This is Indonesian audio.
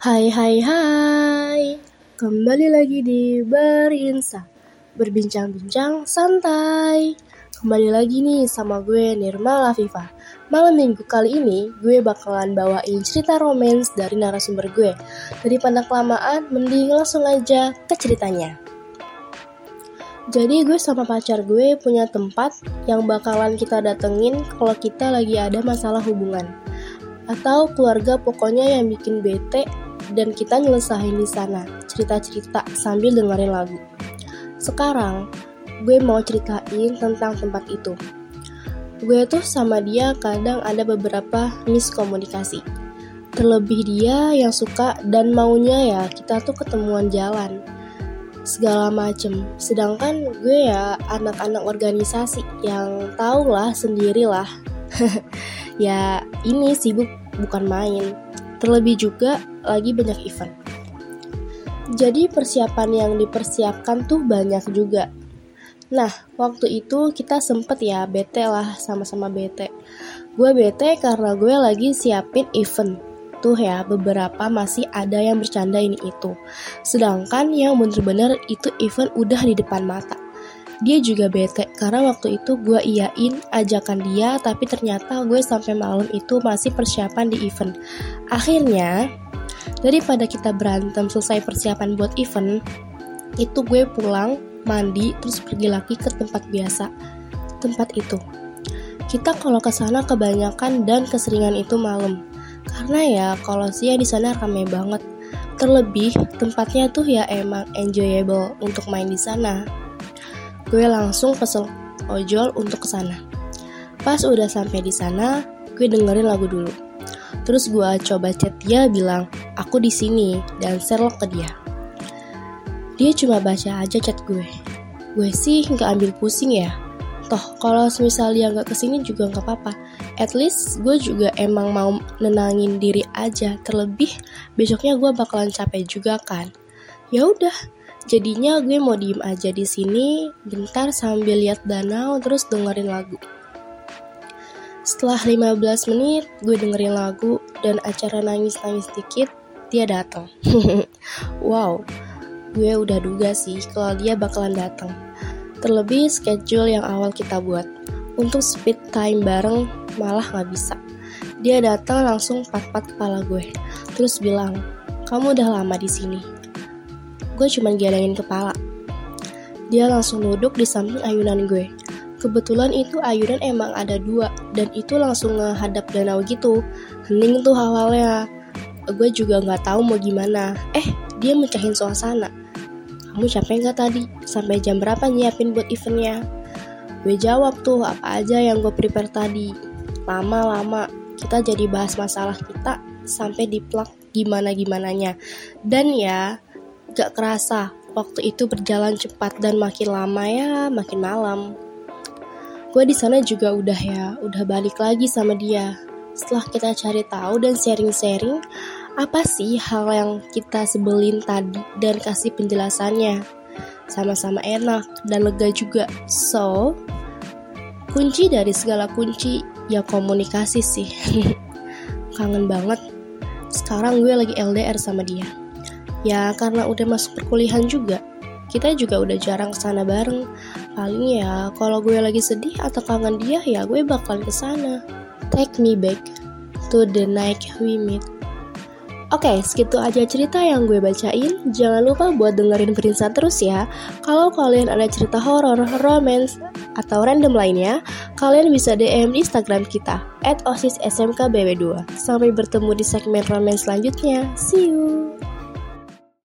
Hai hai hai. Kembali lagi di Berinsa Berbincang-bincang santai. Kembali lagi nih sama gue Nirma Lafifa Malam minggu kali ini gue bakalan bawain cerita romans dari narasumber gue. Daripada kelamaan mending langsung aja ke ceritanya. Jadi gue sama pacar gue punya tempat yang bakalan kita datengin kalau kita lagi ada masalah hubungan. Atau keluarga pokoknya yang bikin bete dan kita nyelesain di sana, cerita-cerita sambil dengerin lagu. Sekarang, gue mau ceritain tentang tempat itu. Gue tuh sama dia kadang ada beberapa miskomunikasi. Terlebih dia yang suka dan maunya ya kita tuh ketemuan jalan. Segala macem. Sedangkan gue ya anak-anak organisasi yang tau lah sendirilah. ya ini sibuk bukan main. Terlebih juga lagi banyak event. Jadi persiapan yang dipersiapkan tuh banyak juga. Nah, waktu itu kita sempet ya bete lah sama-sama bete. Gue bete karena gue lagi siapin event. Tuh ya, beberapa masih ada yang bercanda ini itu. Sedangkan yang bener-bener itu event udah di depan mata. Dia juga bete karena waktu itu gue iyain ajakan dia tapi ternyata gue sampai malam itu masih persiapan di event. Akhirnya daripada kita berantem selesai persiapan buat event, itu gue pulang, mandi, terus pergi lagi ke tempat biasa. Tempat itu. Kita kalau ke sana kebanyakan dan keseringan itu malam. Karena ya kalau siang di sana ramai banget. Terlebih tempatnya tuh ya emang enjoyable untuk main di sana gue langsung pesen ojol untuk ke sana. Pas udah sampai di sana, gue dengerin lagu dulu. Terus gue coba chat dia bilang, aku di sini dan share ke dia. Dia cuma baca aja chat gue. Gue sih nggak ambil pusing ya. Toh kalau misal dia nggak ke sini juga nggak apa-apa. At least gue juga emang mau nenangin diri aja. Terlebih besoknya gue bakalan capek juga kan. Ya udah, Jadinya gue mau diem aja di sini, bentar sambil lihat danau terus dengerin lagu. Setelah 15 menit, gue dengerin lagu dan acara nangis-nangis dikit, dia datang. wow, gue udah duga sih kalau dia bakalan datang. Terlebih schedule yang awal kita buat. Untuk speed time bareng malah gak bisa. Dia datang langsung pat-pat kepala gue, terus bilang, kamu udah lama di sini gue cuma gelengin kepala. Dia langsung duduk di samping ayunan gue. Kebetulan itu ayunan emang ada dua, dan itu langsung ngehadap danau gitu. Hening tuh awalnya. Gue juga nggak tahu mau gimana. Eh, dia mencahin suasana. Kamu capek nggak tadi? Sampai jam berapa nyiapin buat eventnya? Gue jawab tuh apa aja yang gue prepare tadi. Lama-lama kita jadi bahas masalah kita sampai di plug gimana-gimananya. Dan ya, Gak kerasa, waktu itu berjalan cepat dan makin lama ya makin malam. Gue di sana juga udah ya, udah balik lagi sama dia. Setelah kita cari tahu dan sharing-sharing, apa sih hal yang kita sebelin tadi dan kasih penjelasannya. Sama-sama enak dan lega juga. So, kunci dari segala kunci ya komunikasi sih. Kangen banget. Sekarang gue lagi LDR sama dia. Ya karena udah masuk perkuliahan juga, kita juga udah jarang ke sana bareng. Paling ya kalau gue lagi sedih atau kangen dia ya gue bakal ke sana. Take me back to the night we meet. Oke, okay, segitu aja cerita yang gue bacain. Jangan lupa buat dengerin Prinsa terus ya. Kalau kalian ada cerita horor, romance, atau random lainnya, kalian bisa DM di Instagram kita at osissmkbb2. Sampai bertemu di segmen romance selanjutnya. See you!